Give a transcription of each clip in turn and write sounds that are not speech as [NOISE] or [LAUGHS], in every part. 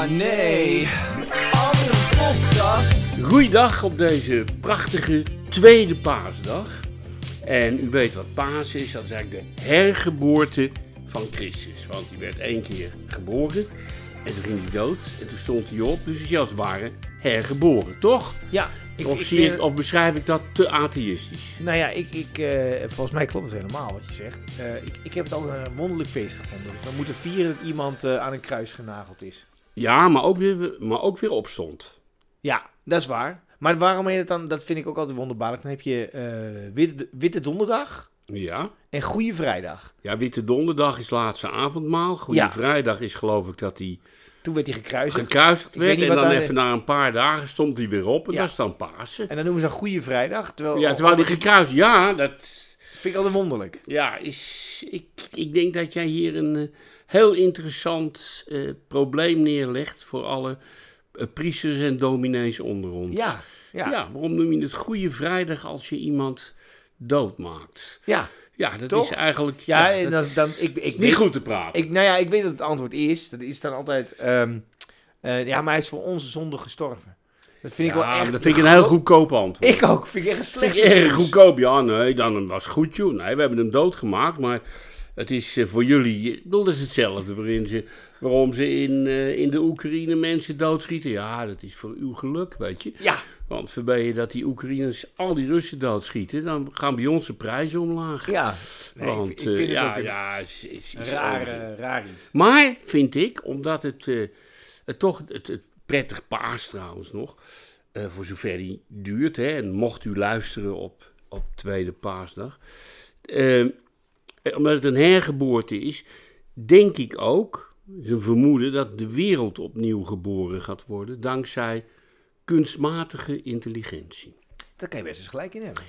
Oh nee. Een podcast. Goeiedag op deze prachtige tweede paasdag. En u weet wat paas is, dat is eigenlijk de hergeboorte van Christus. Want die werd één keer geboren en toen ging hij dood en toen stond hij op. Dus hij als het ware hergeboren, toch? Ja, ik, Of, ik zie ik, of beschrijf ik dat te atheïstisch? Nou ja, ik, ik, eh, volgens mij klopt het helemaal wat je zegt. Eh, ik, ik heb het altijd een wonderlijk feest gevonden. Dus we moeten vieren dat iemand eh, aan een kruis genageld is. Ja, maar ook weer, maar ook weer opstond. Ja, dat is waar. Maar waarom heet het dan, dat vind ik ook altijd wonderbaarlijk. Dan heb je eh, witte, witte Donderdag Ja. en Goede Vrijdag. Ja, Witte Donderdag is laatste avondmaal. Goede Ja. Vrijdag is geloof ik dat hij Toen werd hij gekruisigd. gekruisigd werd. En dan even na een paar dagen stond hij weer op. En Ja. dat is dan Pasen. En dan noemen ze een Goede Vrijdag. Terwijl, Ja, terwijl hij gekruist... Ja, dat vind ik altijd wonderlijk. ja, is... Ik, ik denk dat jij hier een eh, heel interessant eh, probleem neerlegt... voor alle eh, priesters en dominees onder ons. Ja, ja, ja. waarom noem je het Goede Vrijdag als je iemand doodmaakt? ja. Ja, dat Toch? is eigenlijk... Ja, dat dan, ik, ik niet weet- goed te praten. Ik, nou ja, ik weet dat het antwoord is. Dat is dan altijd... ehm, eh, ja, maar hij is voor onze zonde gestorven. Dat vind ik wel echt... dat vind ik een heel goedkoop antwoord. Ik ook. Vind ik echt een Vind slecht ik erg excuus. goedkoop. Ja, nee, dan was het goed, joh. Nee, we hebben hem doodgemaakt, maar het is eh, voor jullie... Bedoel, dat is hetzelfde waarin ze, waarom ze in, eh, in de Oekraïne mensen doodschieten. Ja, dat is voor uw geluk, weet je. Ja, Want verbeer je dat die Oekraïners al die Russen doodschieten, dan gaan bij ons de prijzen omlaag. ja. Nee, Want ik, vind eh, het ja, ook een ja, is, is, is raar, eh, raar iets. Maar vind ik, omdat het, eh, het toch het, het prettig paas trouwens nog, eh, voor zover die duurt, hè, en mocht u luisteren op, op tweede paasdag, eh, omdat het een hergeboorte is, denk ik ook, is een vermoeden, dat de wereld opnieuw geboren gaat worden dankzij kunstmatige intelligentie. Daar kan je best eens gelijk in hebben.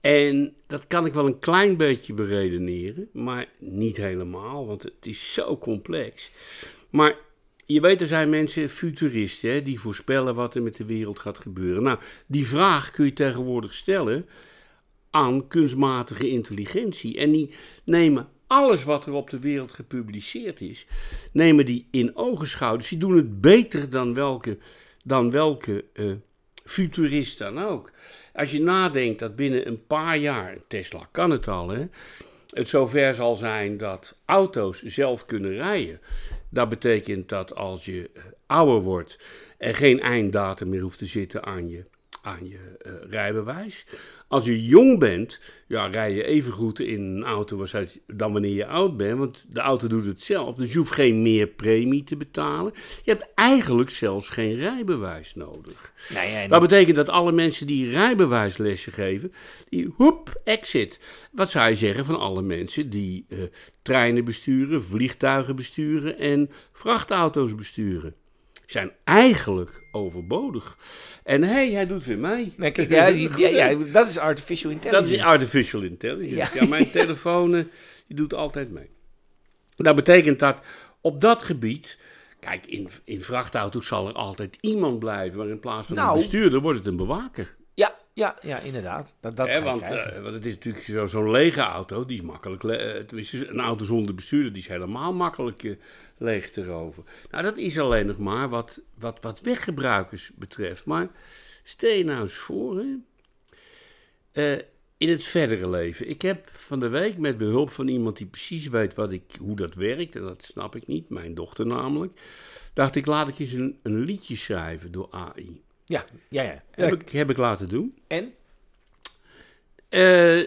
En dat kan ik wel een klein beetje beredeneren, maar niet helemaal, want het is zo complex. Maar je weet, er zijn mensen, futuristen, hè, die voorspellen wat er met de wereld gaat gebeuren. Nou, die vraag kun je tegenwoordig stellen aan kunstmatige intelligentie. En die nemen alles wat er op de wereld gepubliceerd is, nemen die in ogenschouw. Dus die doen het beter dan welke, dan welke eh, futurist dan ook. Als je nadenkt dat binnen een paar jaar, Tesla kan het al, hè, het zover zal zijn dat auto's zelf kunnen rijden. Dat betekent dat als je eh, ouder wordt en geen einddatum meer hoeft te zitten aan je, aan je eh, rijbewijs. Als je jong bent, ja, rij je even goed in een auto dan wanneer je oud bent, want de auto doet het zelf. Dus je hoeft geen meer premie te betalen. Je hebt eigenlijk zelfs geen rijbewijs nodig. Nou ja, Dat betekent dat alle mensen die rijbewijslessen geven, die hoep, exit. Wat zou je zeggen van alle mensen die eh, treinen besturen, vliegtuigen besturen en vrachtauto's besturen? Zijn eigenlijk overbodig. En hé, hey, hij doet weer mee. Nee, kijk, [LAUGHS] ja, dat is artificial Dat intelligence. is artificial intelligence. Ja, mijn [LAUGHS] telefoon eh, die doet altijd mee. Dat betekent dat op dat gebied. Kijk, in, in vrachtauto's zal er altijd iemand blijven. Maar in plaats van Nou. een bestuurder wordt het een bewaker. Ja, ja, ja, inderdaad. Dat, dat want, eh, want het is natuurlijk zo- zo'n lege auto, die is makkelijk. eh, een auto zonder bestuurder, die is helemaal makkelijk leeg te roven. Nou, dat is alleen nog maar wat, wat, wat weggebruikers betreft. Maar stel je nou eens voor, hè, eh, in het verdere leven. Ik heb van de week met behulp van iemand die precies weet wat ik, hoe dat werkt, en dat snap ik niet, mijn dochter namelijk, dacht ik, laat ik eens een, een liedje schrijven door AI. ja, ja, ja. Heb, ik, heb ik laten doen. En? Eh,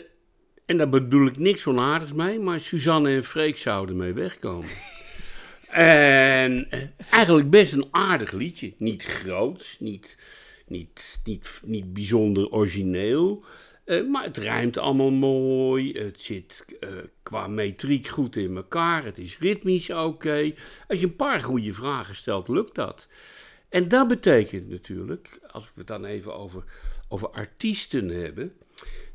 en daar bedoel ik niks onaardigs mee, maar Suzanne en Freek zouden mee wegkomen. [LAUGHS] en eh, eigenlijk best een aardig liedje. Niet groots, niet, niet, niet, niet bijzonder origineel. eh, maar het rijmt allemaal mooi. Het zit eh, qua metriek goed in elkaar. Het is ritmisch oké. Als je een paar goede vragen stelt, lukt dat. En dat betekent natuurlijk, als we het dan even over, over artiesten hebben,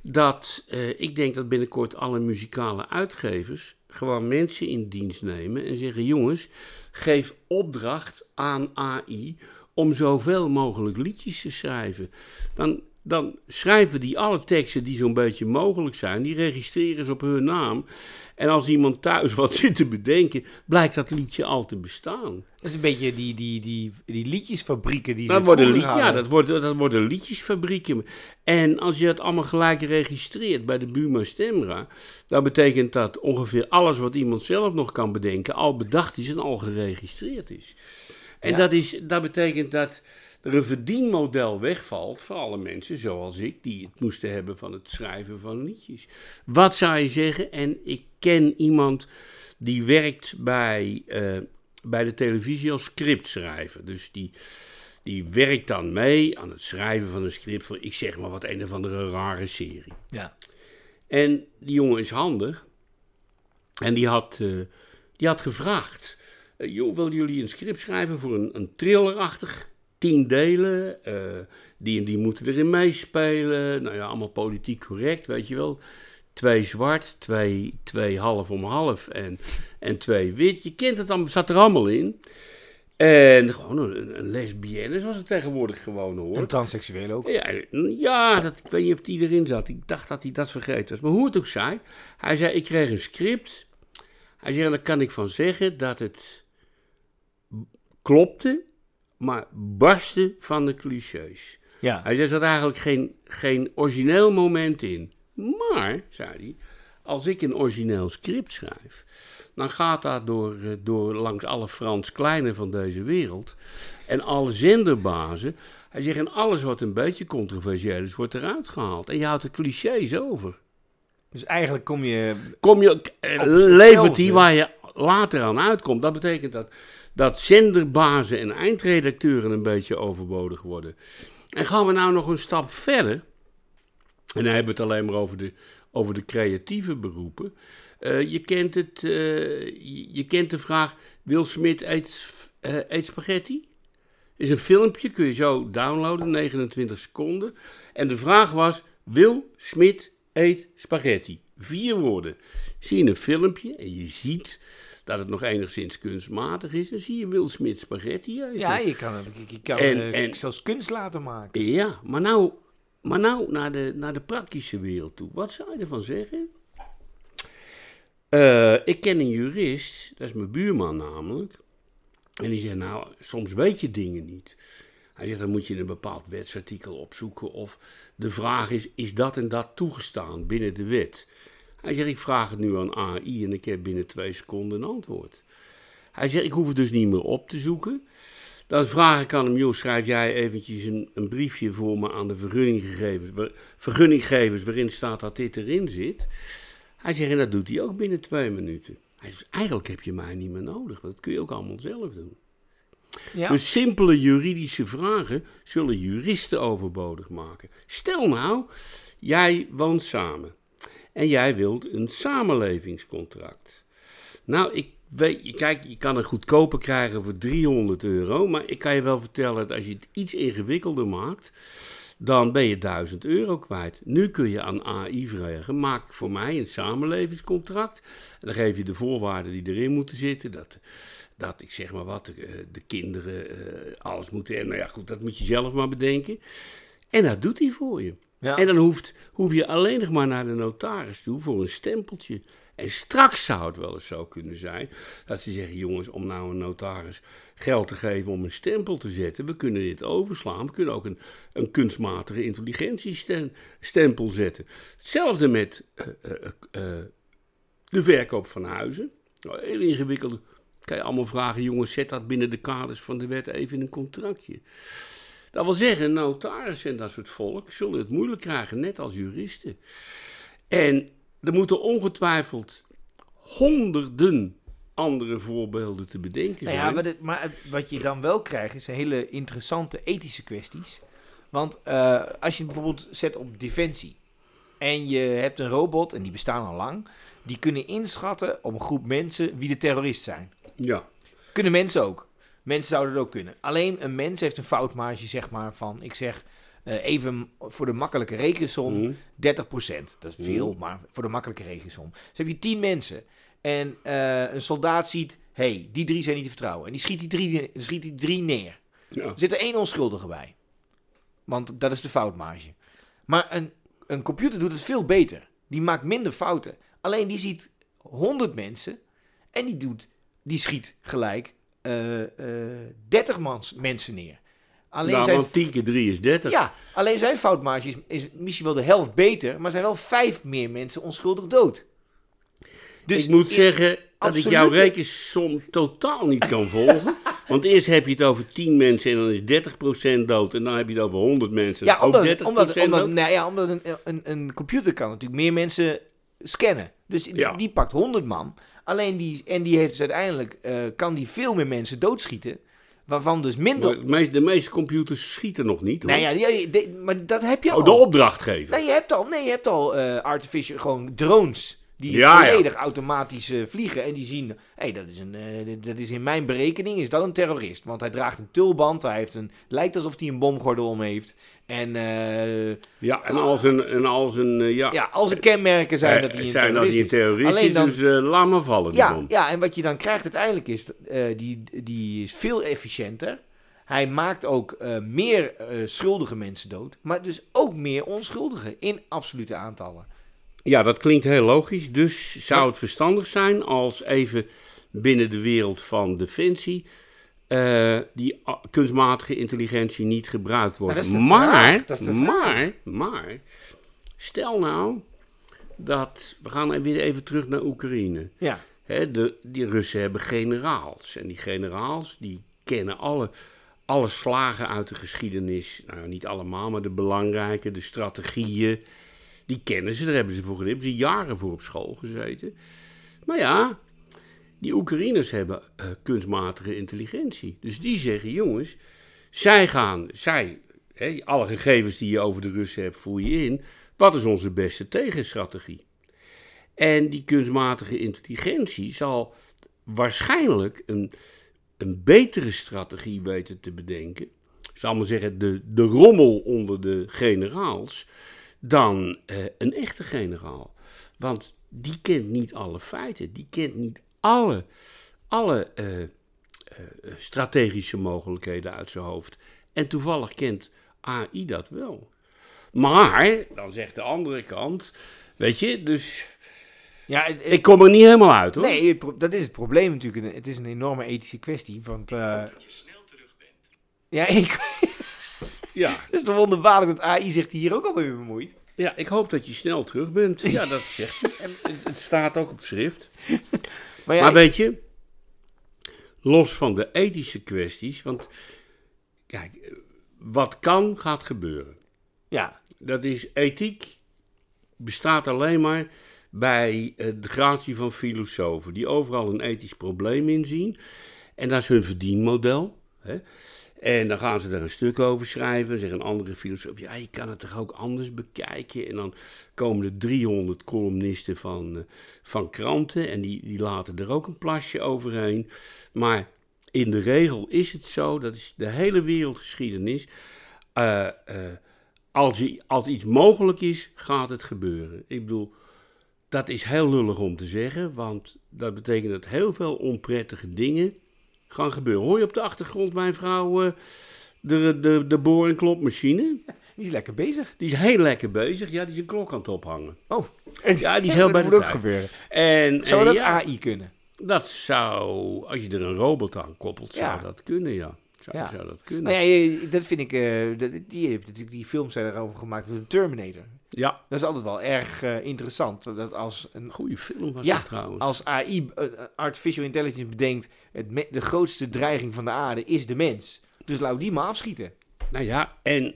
dat ik denk dat binnenkort alle muzikale uitgevers gewoon mensen in dienst nemen en zeggen: jongens, geef opdracht aan AI om zoveel mogelijk liedjes te schrijven. Dan, dan schrijven die alle teksten die zo'n beetje mogelijk zijn, die registreren ze op hun naam. En als iemand thuis [LAUGHS] wat zit te bedenken, blijkt dat liedje al te bestaan. Dat is een beetje die, die, die, die liedjesfabrieken die Dat worden, lied- ja, dat worden, dat worden liedjesfabrieken. En als je dat allemaal gelijk registreert bij de Buma Stemra, dan betekent dat ongeveer alles wat iemand zelf nog kan bedenken, al bedacht is en al geregistreerd is. En Ja. dat, is, dat betekent dat er een verdienmodel wegvalt voor alle mensen zoals ik, die het moesten hebben van het schrijven van liedjes. Wat zou je zeggen? En ik ken iemand die werkt bij, eh, bij de televisie als scriptschrijver. Dus die, die werkt dan mee aan het schrijven van een script voor, ik zeg maar wat, een of andere rare serie. Ja. En die jongen is handig. En die had, eh, die had gevraagd: eh, joh, willen jullie een script schrijven voor een, een thrillerachtig? Tien delen. eh, die en die moeten erin meespelen. Nou ja, allemaal politiek correct, weet je wel. Twee zwart, twee, twee half om half en, en twee wit. Je kent het allemaal, zat er allemaal in. En gewoon een, een lesbienne, zoals het tegenwoordig gewoon hoort. En transseksueel ook. Ja, ja dat, ik weet niet of die erin zat. Ik dacht dat hij dat vergeten was. Maar hoe het ook zij, hij zei, ik kreeg een script. Hij zei, daar kan ik van zeggen dat het klopte, maar barstte van de clichés. Ja. Hij zei, er zat eigenlijk geen, geen origineel moment in. Maar, zei hij, als ik een origineel script schrijf, dan gaat dat door, eh, door langs alle Frans Kleine van deze wereld en alle zenderbazen. Hij zegt, en alles wat een beetje controversieel is, wordt eruit gehaald. En je houdt de clichés over. Dus eigenlijk kom je... Kom je, eh, levert die waar je later aan uitkomt. Dat betekent dat, dat zenderbazen en eindredacteuren een beetje overbodig worden. En gaan we nou nog een stap verder. En dan hebben we het alleen maar over de, over de creatieve beroepen. Eh, je, kent het, eh, je, kent de vraag: Wil Smit eet, eh, eet spaghetti? is een filmpje, kun je zo downloaden, 29 seconden. En de vraag was: Wil Smit eet spaghetti? Vier woorden. Zie je een filmpje en je ziet dat het nog enigszins kunstmatig is. Dan zie je Wil Smit spaghetti eten. Ja, je kan, het- je kan En- eh, en- zelfs kunst laten maken. Ja, maar nou, maar nou naar, de, naar de praktische wereld toe. Wat zou je ervan zeggen? Eh, ik ken een jurist, dat is mijn buurman namelijk. En die zegt, nou, soms weet je dingen niet. Hij zegt, dan moet je een bepaald wetsartikel opzoeken. Of de vraag is, is dat en dat toegestaan binnen de wet? Hij zegt, ik vraag het nu aan AI en ik heb binnen twee seconden een antwoord. Hij zegt, ik hoef het dus niet meer op te zoeken. Dan vraag ik aan hem, joh, schrijf jij eventjes een, een briefje voor me aan de vergunninggevers, waar- vergunninggevers waarin staat dat dit erin zit. Hij zegt, en dat doet hij ook binnen twee minuten. Hij zegt, eigenlijk heb je mij niet meer nodig, want dat kun je ook allemaal zelf doen. Ja. Dus simpele juridische vragen zullen juristen overbodig maken. Stel nou, jij woont samen en jij wilt een samenlevingscontract. Nou, ik weet, kijk, je kan het goedkoper krijgen voor 300 euro, maar ik kan je wel vertellen dat als je het iets ingewikkelder maakt, dan ben je 1000 euro kwijt. Nu kun je aan AI vragen, maak voor mij een samenlevingscontract. En dan geef je de voorwaarden die erin moeten zitten, dat, dat ik zeg maar wat, de, de kinderen eh, alles moeten hebben. Nou ja, goed, dat moet je zelf maar bedenken. En dat doet hij voor je. En dan hoeft, hoef je alleen nog maar naar de notaris toe voor een stempeltje. En straks zou het wel eens zo kunnen zijn dat ze zeggen: jongens, om nou een notaris geld te geven om een stempel te zetten, we kunnen dit overslaan. We kunnen ook een, een kunstmatige intelligentiestempel zetten. Hetzelfde met eh, eh, eh, de verkoop van huizen. Nou, heel ingewikkeld. Kan je allemaal vragen, jongens, zet dat binnen de kaders van de wet even in een contractje. Dat wil zeggen, notarissen en dat soort volk zullen het moeilijk krijgen, net als juristen. En er moeten ongetwijfeld honderden andere voorbeelden te bedenken Nou zijn. ja, maar, het- maar wat je dan wel krijgt, is hele interessante ethische kwesties. Want eh, als je bijvoorbeeld zet op defensie en je hebt een robot, en die bestaan al lang, die kunnen inschatten op een groep mensen wie de terrorist zijn. Ja, Kunnen mensen ook. Mensen zouden het ook kunnen. Alleen een mens heeft een foutmarge, zeg maar, van, ik zeg eh, even voor de makkelijke rekensom, Mhm. 30%. Dat is veel, Mhm. maar voor de makkelijke rekensom. Dus heb je 10 mensen en eh, een soldaat ziet, hey, die drie zijn niet te vertrouwen. En die schiet die drie, schiet die drie neer. ja. Er zit er één onschuldige bij. Want dat is de foutmarge. Maar een, een computer doet het veel beter. Die maakt minder fouten. Alleen die ziet 100 mensen en die, doet, die schiet gelijk 30 mans, mensen neer. Alleen nou, zijn, want 10 keer 3 is 30. ja, alleen zijn foutmarge is, is misschien wel de helft beter, maar zijn wel vijf meer mensen onschuldig dood. Dus ik moet zeggen dat ik jouw rekensom totaal niet kan volgen. [LAUGHS] Want eerst heb je het over 10 mensen en dan is 30% dood. En dan heb je het over 100 mensen. Ja, ook omdat, 30% omdat, omdat, nou ja, omdat een, een, een computer kan natuurlijk meer mensen scannen. Dus die, Ja. die pakt 100 man. Alleen die, en die heeft dus uiteindelijk, eh, kan die veel meer mensen doodschieten. Waarvan dus minder... De meeste, de meeste computers schieten nog niet. Hoor. Nou ja, die- die- maar dat heb je al. oh, de opdrachtgever. Nee, je hebt al, nee, je hebt al eh, artificial, gewoon drones. Die Ja, ja. volledig automatisch eh, vliegen. En die zien, hé, dat, is een, eh, dat is in mijn berekening is dat een terrorist. Want hij draagt een tulband. Hij heeft een, lijkt alsof hij een bomgordel om heeft. En eh, Ja, en als een, en als een ja, ja, al zijn kenmerken zijn dat hij een zijn terrorist een is. Alleen dan- dus laat maar vallen die Ja, bom. ja, en wat je dan krijgt uiteindelijk is, die, die is veel efficiënter. Hij maakt ook meer schuldige mensen dood. Maar dus ook meer onschuldigen in absolute aantallen. Ja, dat klinkt heel logisch. Dus zou het verstandig zijn als even binnen de wereld van defensie eh, die kunstmatige intelligentie niet gebruikt wordt. Nou, de maar, maar, maar, stel nou dat, we gaan weer even terug naar Oekraïne. Ja, Hè, de, die Russen hebben generaals. En die generaals die kennen alle, alle slagen uit de geschiedenis. Nou, niet allemaal, maar de belangrijke, de strategieën. Die kennen ze, daar hebben ze voor geleerd. Hebben ze jaren voor op school gezeten. Maar ja, die Oekraïners hebben eh, kunstmatige intelligentie. Dus die zeggen, jongens, zij gaan, zij, hè, alle gegevens die je over de Russen hebt, voer je in. Wat is onze beste tegenstrategie? En die kunstmatige intelligentie zal waarschijnlijk een, een betere strategie weten te bedenken. Zal maar zeggen, de, de rommel onder de generaals, dan eh, een echte generaal. Want die kent niet alle feiten, die kent niet alle, alle eh, eh, strategische mogelijkheden uit zijn hoofd. En toevallig kent AI dat wel. Maar, dan zegt de andere kant, weet je, dus ja het- het- ik kom er niet helemaal uit hoor. nee, pro- dat is het probleem natuurlijk. Het is een enorme ethische kwestie. Want, eh, ja, [LAUGHS] ik, Ja. [LAUGHS] het is toch wonderbaarlijk dat AI zich hier ook alweer bemoeit. ja, ik hoop dat je snel terug bent. Ja, dat [LAUGHS] zegt het, het staat ook op schrift. [LAUGHS] Maar ja, maar weet je, los van de ethische kwesties, want kijk, wat kan, gaat gebeuren. ja, Dat is ethiek, bestaat alleen maar bij eh, de gratie van filosofen, die overal een ethisch probleem inzien. En dat is hun verdienmodel. Hè? En dan gaan ze er een stuk over schrijven. Zeggen een andere filosoof, ja, je kan het toch ook anders bekijken. En dan komen er 300 columnisten van, eh, van kranten en die, die laten er ook een plasje overheen. Maar in de regel is het zo, dat is de hele wereldgeschiedenis. eh, eh, als, als iets mogelijk is, gaat het gebeuren. Ik bedoel, dat is heel lullig om te zeggen, want dat betekent dat heel veel onprettige dingen gaan gebeuren. Hoor je op de achtergrond mijn vrouw eh, de, de, de boor- en klopmachine? [LAUGHS] die is lekker bezig. Die is heel lekker bezig. Ja, die is een klok aan het ophangen. Oh, Ja, die is [LAUGHS] heel bij de moet ook tijd. gebeuren. En, Zou en dat ja, AI kunnen? dat zou, als je er een robot aan koppelt, zou Ja. dat kunnen, ja. Zou, Ja. zou dat kunnen. Nou ja, je- dat vind ik, dat- die, heeft natuurlijk die films zijn erover gemaakt door de Terminator. Ja, Dat is altijd wel erg eh, interessant. Dat als een goede film was Ja, dat trouwens. Als AI, eh, artificial intelligence, bedenkt, het me- de grootste dreiging van de aarde is de mens. Dus laat die maar afschieten. Nou ja, en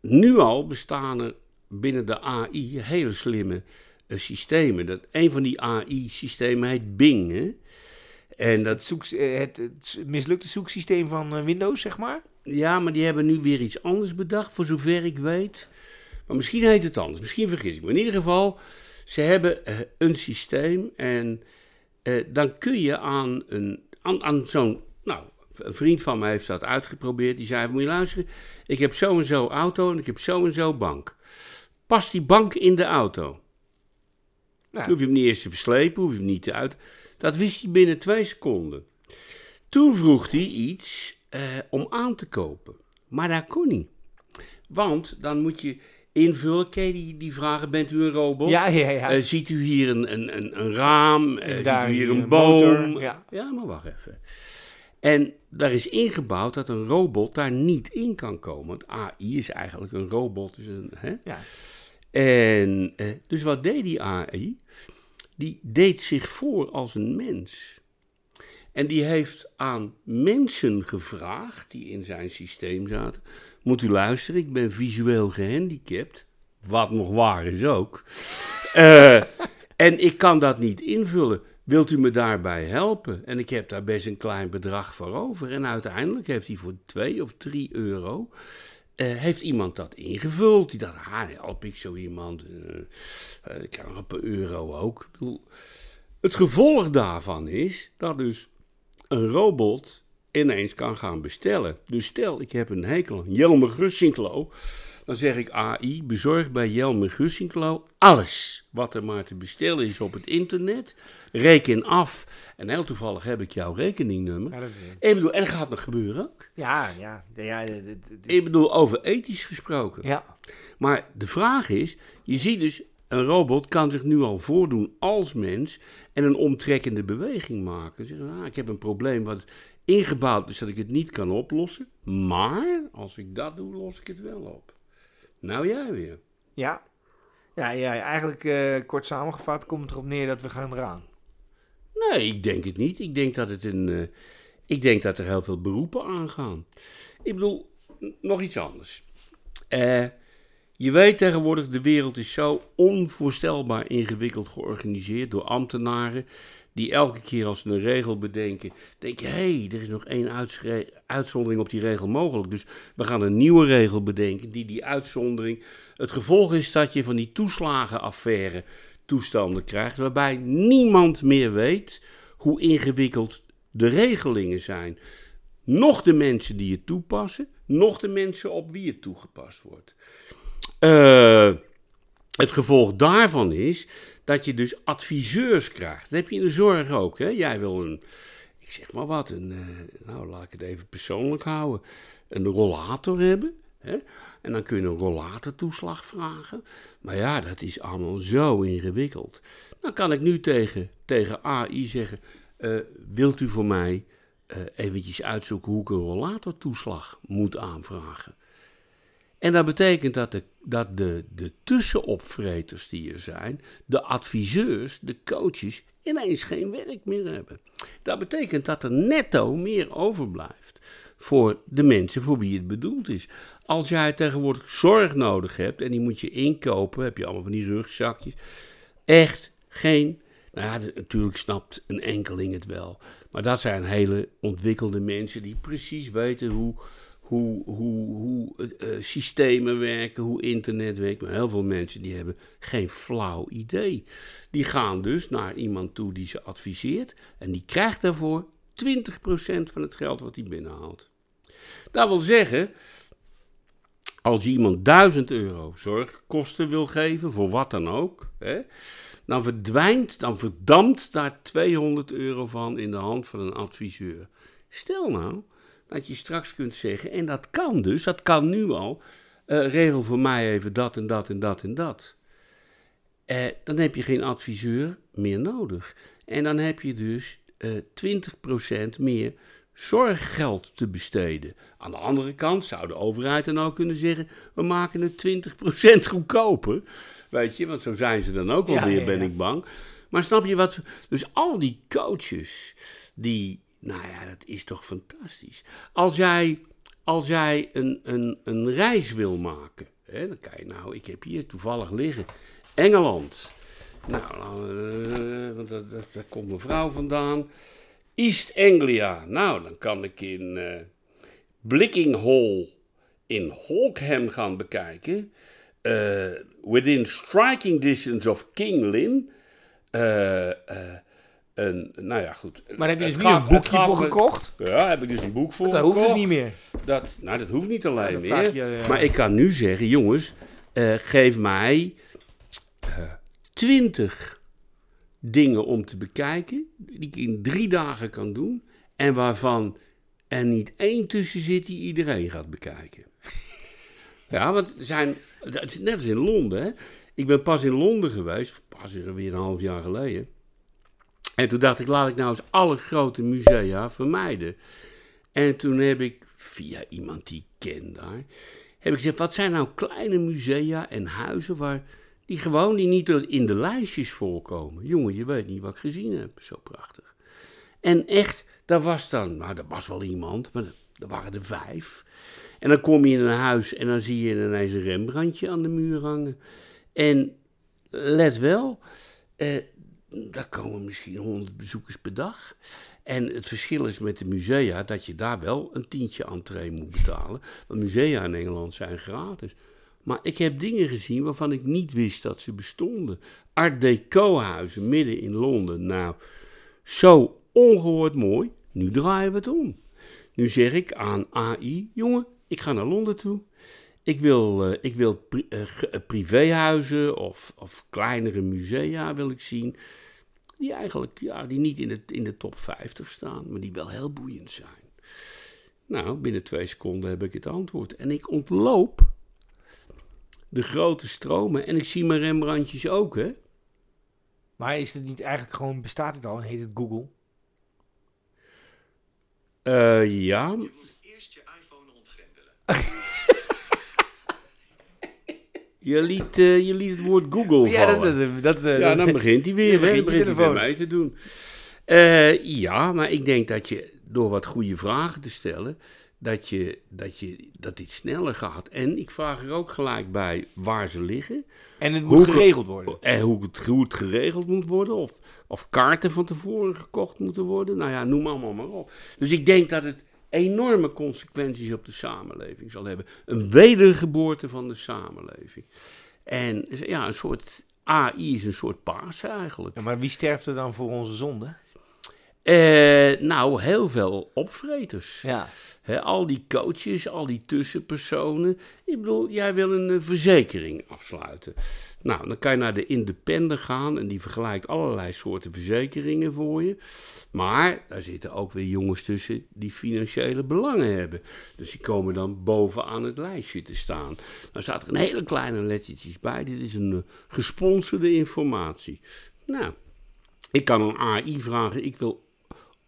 nu al bestaan er binnen de AI hele slimme systemen. Dat, een van die AI-systemen heet Bing. Hè? En dat, Het, zoek, eh, het, het mislukte zoeksysteem van eh, Windows, zeg maar. ja, maar die hebben nu weer iets anders bedacht, voor zover ik weet. Maar misschien heet het anders, misschien vergis ik me. In ieder geval, ze hebben eh, een systeem en eh, dan kun je aan, een, aan, aan zo'n... Nou, een vriend van mij heeft dat uitgeprobeerd. Die zei, moet je luisteren, ik heb zo en zo auto en ik heb zo en zo bank. Past die bank in de auto? Nou, Dan hoef je hem niet eerst te verslepen, hoef je hem niet te uit. Dat wist hij binnen twee seconden. Toen vroeg hij iets eh, om aan te kopen. Maar dat kon niet. Want dan moet je invullen. Ken je die, die vragen? Bent u een robot? Ja, ja, ja. Eh, ziet u hier een, een, een, een raam? Eh, ziet u hier een boom? motor, ja. ja, maar wacht even. En daar is ingebouwd dat een robot daar niet in kan komen. Want AI is eigenlijk een robot. Dus een, hè? ja. En dus wat deed die AI? Die deed zich voor als een mens. En die heeft aan mensen gevraagd die in zijn systeem zaten. Moet u luisteren, ik ben visueel gehandicapt. Wat nog waar is ook. Eh, [LAUGHS] en ik kan dat niet invullen. Wilt u me daarbij helpen? En ik heb daar best een klein bedrag voor over. En uiteindelijk heeft hij voor 2 of 3 euro. Eh, heeft iemand dat ingevuld? Die dacht, ah, help ik zo iemand. eh, eh, ik krijg nog een paar euro ook. Het gevolg daarvan is dat dus een robot ineens kan gaan bestellen. Dus stel, ik heb een hekel aan Jelmer Gussinklo. Dan zeg ik AI, bezorg bij Jelmer Gussinklo alles wat er maar te bestellen is op het internet. Reken af. En heel toevallig heb ik jouw rekeningnummer. Ja, dat is- Ik bedoel, en dat gaat nog gebeuren ook. ja, ja. ja, het- het- het is- Ik bedoel, over ethisch gesproken. ja. Maar de vraag is, je ziet dus, een robot kan zich nu al voordoen als mens en een omtrekkende beweging maken. Zeggen, ah, ik heb een probleem wat ingebouwd is dat ik het niet kan oplossen, maar als ik dat doe, los ik het wel op. Nou jij weer. Ja. Ja, ja, eigenlijk eh, kort samengevat komt het erop neer dat we gaan eraan. Nee, ik denk het niet. Ik denk dat, het een, eh, ik denk dat er heel veel beroepen aangaan. Ik bedoel, nog iets anders. Eh, je weet tegenwoordig, de wereld is zo onvoorstelbaar ingewikkeld georganiseerd door ambtenaren. Die elke keer als ze een regel bedenken, denken: hé, hey, er is nog één uitzondering op die regel mogelijk. Dus we gaan een nieuwe regel bedenken, die die uitzondering. Het gevolg is dat je van die toeslagenaffaire toestanden krijgt, waarbij niemand meer weet hoe ingewikkeld de regelingen zijn. Nog de mensen die het toepassen, nog de mensen op wie het toegepast wordt. Eh, het gevolg daarvan is dat je dus adviseurs krijgt. Dat heb je in de zorg ook. Hè? Jij wil een, ik zeg maar wat, een, eh, nou laat ik het even persoonlijk houden, een rollator hebben. Hè? En dan kun je een rollatortoeslag vragen. Maar ja, dat is allemaal zo ingewikkeld. Dan kan ik nu tegen, tegen AI zeggen, eh, wilt u voor mij eh eventjes uitzoeken hoe ik een rollatortoeslag moet aanvragen? En dat betekent dat de, dat de, de tussenopvreters die er zijn, de adviseurs, de coaches, ineens geen werk meer hebben. Dat betekent dat er netto meer overblijft voor de mensen voor wie het bedoeld is. Als jij tegenwoordig zorg nodig hebt en die moet je inkopen, heb je allemaal van die rugzakjes. Echt geen. Nou ja, natuurlijk snapt een enkeling het wel. Maar dat zijn hele ontwikkelde mensen die precies weten hoe, hoe, hoe, hoe eh, eh, systemen werken, hoe internet werkt. Maar heel veel mensen die hebben geen flauw idee. Die gaan dus naar iemand toe die ze adviseert. En die krijgt daarvoor 20% van het geld wat hij binnenhaalt. Dat wil zeggen, als je iemand 1000 euro zorgkosten wil geven, voor wat dan ook, hè, dan verdwijnt, dan verdampt daar 200 euro van in de hand van een adviseur. Stel nou dat je straks kunt zeggen, en dat kan dus, dat kan nu al, eh, regel voor mij even dat en dat en dat en dat. Eh, dan heb je geen adviseur meer nodig. En dan heb je dus eh 20% meer zorggeld te besteden. Aan de andere kant zou de overheid dan ook kunnen zeggen: we maken het 20% goedkoper. Weet je, want zo zijn ze dan ook Ja, alweer, ja, ben ik bang. Maar snap je wat? Dus al die coaches, die, nou ja, dat is toch fantastisch. Als jij, als jij een, een, een reis wil maken, hè, dan kan je nou, ik heb hier toevallig liggen, Engeland. Nou, eh, want dat, daar komt mijn vrouw vandaan. East Anglia. Nou, dan kan ik in eh Blicking Hall in Holkham gaan bekijken. Eh, within striking distance of King Lynn. Eh, eh, een, nou ja, goed. Maar heb je dus nu gaat- een boekje voor gekocht? Ja, heb ik dus een boek voor Dat hoeft dus gekocht. niet meer. Dat, nou, dat hoeft niet alleen meer. je, eh, Maar ik kan nu zeggen, jongens, eh, geef mij twintig dingen om te bekijken, die ik in drie dagen kan doen, en waarvan er niet één tussen zit die iedereen gaat bekijken. [LAUGHS] Ja, want zijn, het is net als in Londen. Hè? Ik ben pas in Londen geweest, pas er weer een half jaar geleden. En toen dacht ik, laat ik nou eens alle grote musea vermijden. En toen heb ik, via iemand die ik ken daar, heb ik gezegd, wat zijn nou kleine musea en huizen waar die gewoon die niet in de lijstjes voorkomen. Jongen, je weet niet wat ik gezien heb, zo prachtig. En echt, daar was dan, nou, er was wel iemand, maar er waren er vijf. En dan kom je in een huis en dan zie je ineens een Rembrandtje aan de muur hangen. En let wel, eh, daar komen misschien honderd bezoekers per dag. En het verschil is met de musea dat je daar wel een tientje entree moet betalen. Want musea in Engeland zijn gratis. Maar ik heb dingen gezien waarvan ik niet wist dat ze bestonden. Art Deco huizen midden in Londen. Nou, zo ongehoord mooi. Nu draaien we het om. Nu zeg ik aan AI, jongen, ik ga naar Londen toe. Ik wil, uh, ik wil pri uh, privéhuizen of, of kleinere musea wil ik zien. Die eigenlijk ja, die niet in de, in de top 50 staan, maar die wel heel boeiend zijn. Nou, binnen twee seconden heb ik het antwoord. En ik ontloop de grote stromen. En ik zie mijn Rembrandtjes ook, hè. Maar is het niet eigenlijk gewoon, bestaat het al en heet het Google? Uh, ja. Je moet eerst je iPhone ontgrendelen. [LAUGHS] Je liet, uh, je liet het woord Google Ja, vallen. dat, dat, dat, uh, ja, dat- dan begint hij weer, begint begint hij mee te doen. Eh, ja, maar ik denk dat je door wat goede vragen te stellen, dat, je, dat, je, dat dit sneller gaat. En ik vraag er ook gelijk bij waar ze liggen. En het Hoe moet ge- geregeld worden. En hoe het, hoe het geregeld moet worden. Of, of kaarten van tevoren gekocht moeten worden. Nou ja, noem allemaal maar op. Dus ik denk dat het enorme consequenties op de samenleving zal hebben. Een wedergeboorte van de samenleving. En ja, een soort AI is een soort paas eigenlijk. Ja, maar wie sterft er dan voor onze zonde? Eh, nou, heel veel opvreters. Ja. Al die coaches, al die tussenpersonen. Ik bedoel, jij wil een eh, verzekering afsluiten. Nou, dan kan je naar de Independent gaan en die vergelijkt allerlei soorten verzekeringen voor je. Maar daar zitten ook weer jongens tussen die financiële belangen hebben. Dus die komen dan bovenaan het lijstje te staan. Dan staat er een hele kleine lettertjes bij. Dit is een eh, gesponsorde informatie. Nou, ik kan een AI vragen, ik wil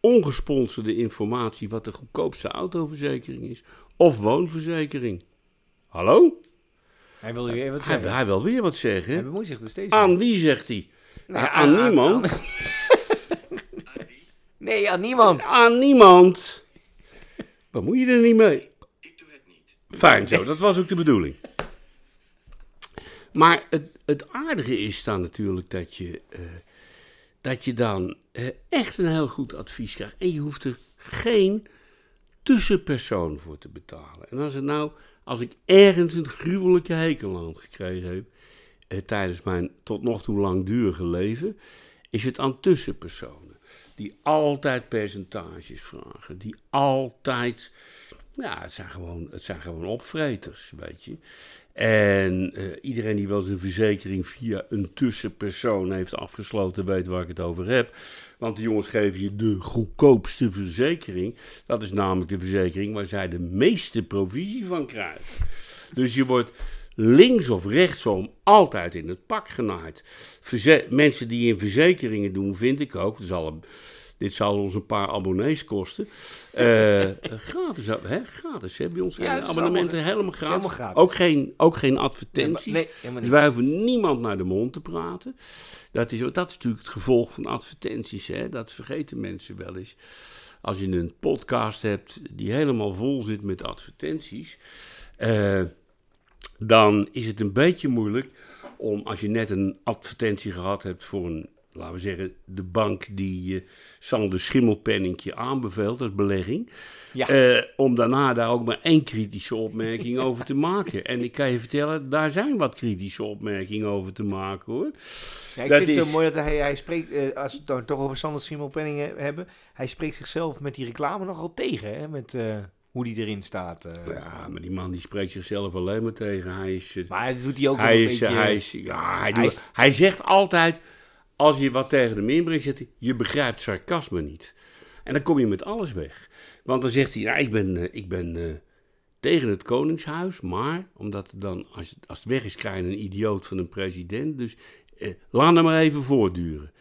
ongesponsorde informatie wat de goedkoopste autoverzekering is. Of woonverzekering. Hallo? Hij wil u even wat Hij, zeggen. hij wil weer wat Hij zeggen. bemoeit zich er steeds Aan mee. wie zegt hij? Nou, Ja, aan, niemand. aan- [LAUGHS] Nee, aan niemand. Aan niemand. Bemoei je er niet mee. Ik doe het niet. Fijn zo, dat was ook de bedoeling. Maar het, het aardige is dan natuurlijk dat je, eh, dat je dan eh, echt een heel goed advies krijgt. En je hoeft er geen tussenpersoon voor te betalen. En als het nou, als ik ergens een gruwelijke hekel aan gekregen heb, eh, tijdens mijn tot nog toe langdurige leven, is het aan tussenpersonen. Die altijd percentages vragen, die altijd ja, het zijn gewoon, het zijn gewoon opvreters, weet je. En eh, iedereen die wel zijn verzekering via een tussenpersoon heeft afgesloten, weet waar ik het over heb. Want de jongens geven je de goedkoopste verzekering. Dat is namelijk de verzekering waar zij de meeste provisie van krijgen. Dus je wordt links of rechtsom altijd in het pak genaaid. Mensen die in verzekeringen doen, vind ik ook. dat zal een- dit zal ons een paar abonnees kosten. Eh, [LAUGHS] gratis, hè? gratis. Hè? Bij ons zijn Ja, abonnementen allemaal- helemaal gratis. helemaal gratis. Ook, geen, ook geen Nee, advertenties. nee, helemaal dus wij hoeven niemand naar de mond te praten. Dat is, dat is natuurlijk het gevolg van advertenties. Hè? Dat vergeten mensen wel eens. Als je een podcast hebt die helemaal vol zit met advertenties, eh, dan is het een beetje moeilijk om, als je net een advertentie gehad hebt voor een, laten we zeggen, de bank die je Sander Schimmelpenningje aanbeveelt als belegging, Ja. eh, om daarna daar ook maar één kritische opmerking [LAUGHS] over te maken. En ik kan je vertellen, daar zijn wat kritische opmerkingen over te maken hoor. Ja, ik dat vind het is- zo mooi dat hij, hij spreekt, eh, als we het dan toch over Sander Schimmelpenning he- hebben, hij spreekt zichzelf met die reclame nogal tegen, hè, met hoe die erin staat. Ja, maar die man die spreekt zichzelf alleen maar tegen. Hij is... Maar dat doet hij ook hij, een is, beetje... hij, is, ja, hij, hij doet- is- hij zegt altijd, als je wat tegen hem inbrengt, je begrijpt sarcasme niet. En dan kom je met alles weg. Want dan zegt hij, ja, ik ben, eh, ik ben eh, tegen het Koningshuis, maar omdat dan, als, als het weg is, krijg je een idioot van een president. Dus eh, laat hem maar even voortduren.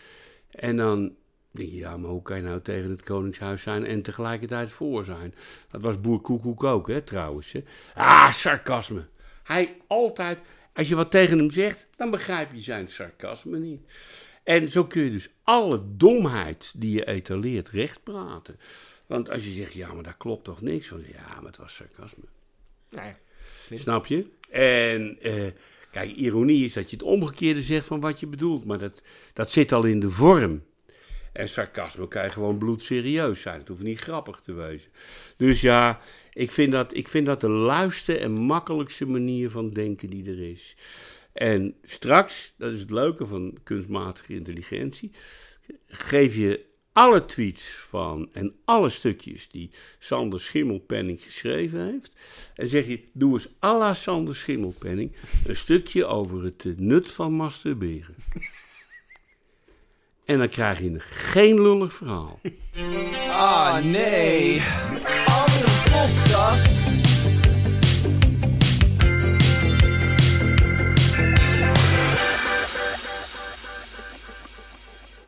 En dan denk je, ja, maar hoe kan je nou tegen het Koningshuis zijn en tegelijkertijd voor zijn? Dat was Boer Koekoek ook, hè, trouwens. Ah, sarcasme. Hij altijd, als je wat tegen hem zegt, dan begrijp je zijn sarcasme niet. En zo kun je dus alle domheid die je etaleert rechtpraten. Want als je zegt, ja, maar daar klopt toch niks van. Ja, maar het was sarcasme. Ja. Snap je? En eh, kijk, ironie is dat je het omgekeerde zegt van wat je bedoelt. Maar dat, dat zit al in de vorm. En sarcasme kan je gewoon bloedserieus zijn. Het hoeft niet grappig te wezen. Dus ja, ik vind dat, ik vind dat de luiste en makkelijkste manier van denken die er is. En straks, dat is het leuke van kunstmatige intelligentie, geef je alle tweets van en alle stukjes die Sander Schimmelpenning geschreven heeft. En zeg je, doe eens à la Sander Schimmelpenning een stukje over het nut van masturberen. En dan krijg je een geen lullig verhaal. Ah, nee.